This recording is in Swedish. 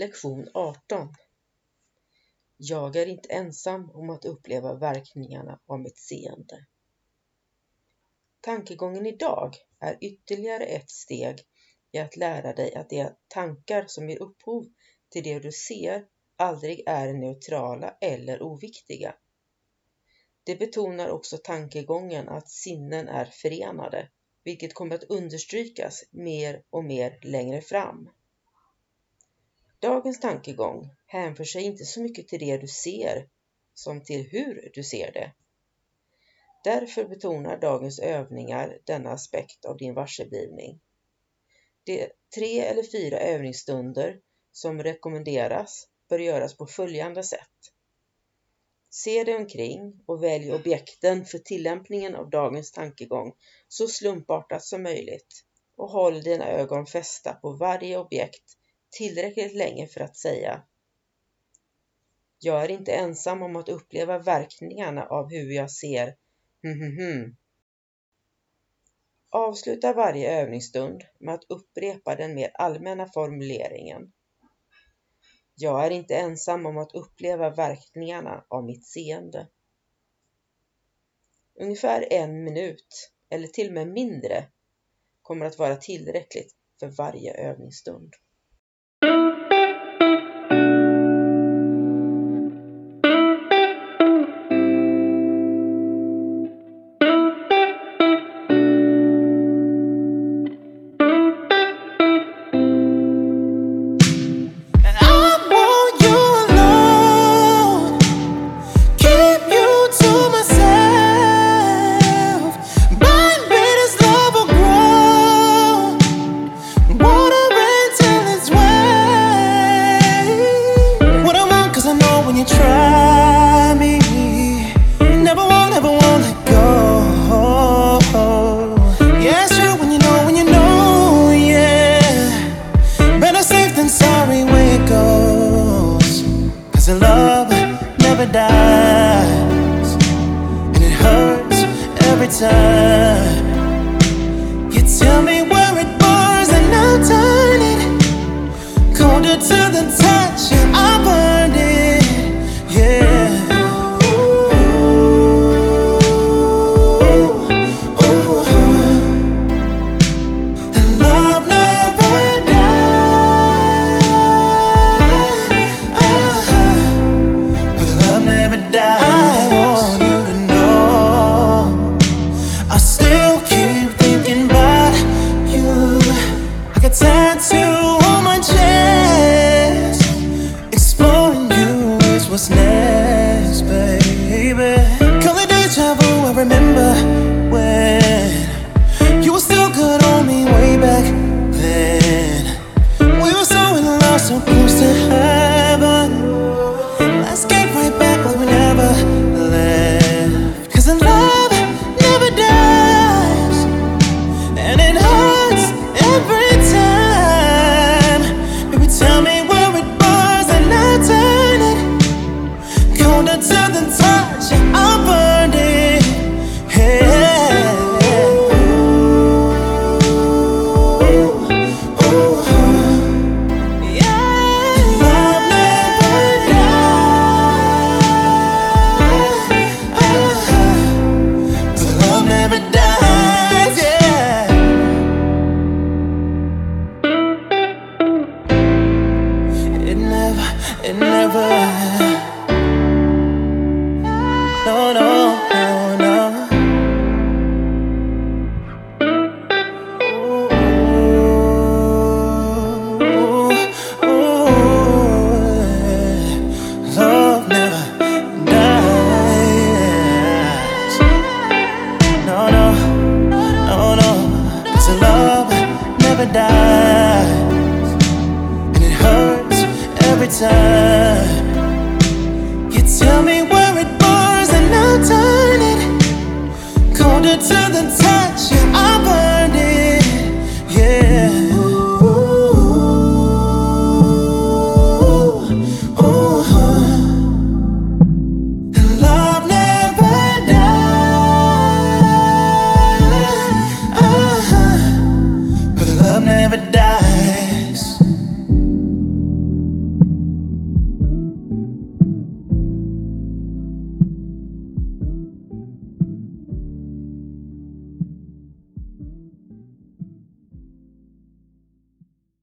Lektion 18 Jag är inte ensam om att uppleva verkningarna av mitt seende. Tankegången idag är ytterligare ett steg i att lära dig att de tankar som ger upphov till det du ser aldrig är neutrala eller oviktiga. Det betonar också tankegången att sinnen är förenade, vilket kommer att understrykas mer och mer längre fram. Dagens tankegång hänför sig inte så mycket till det du ser som till hur du ser det. Därför betonar dagens övningar denna aspekt av din varseblivning. De tre eller fyra övningsstunder som rekommenderas bör göras på följande sätt. Se dig omkring och välj objekten för tillämpningen av dagens tankegång så slumpartat som möjligt och håll dina ögon fästa på varje objekt tillräckligt länge för att säga Jag är inte ensam om att uppleva verkningarna av hur jag ser hm, hm, hm. Avsluta varje övningsstund med att upprepa den mer allmänna formuleringen. Jag är inte ensam om att uppleva verkningarna av mitt seende. Ungefär en minut, eller till och med mindre, kommer att vara tillräckligt för varje övningsstund. You tell me where it burns and I'll turn it colder to the touch I it. Yeah. Ooh, ooh. Love never dies. Uh-huh. Love never dies. and never. Time. You tell me where it was, and I'll turn it colder to the touch.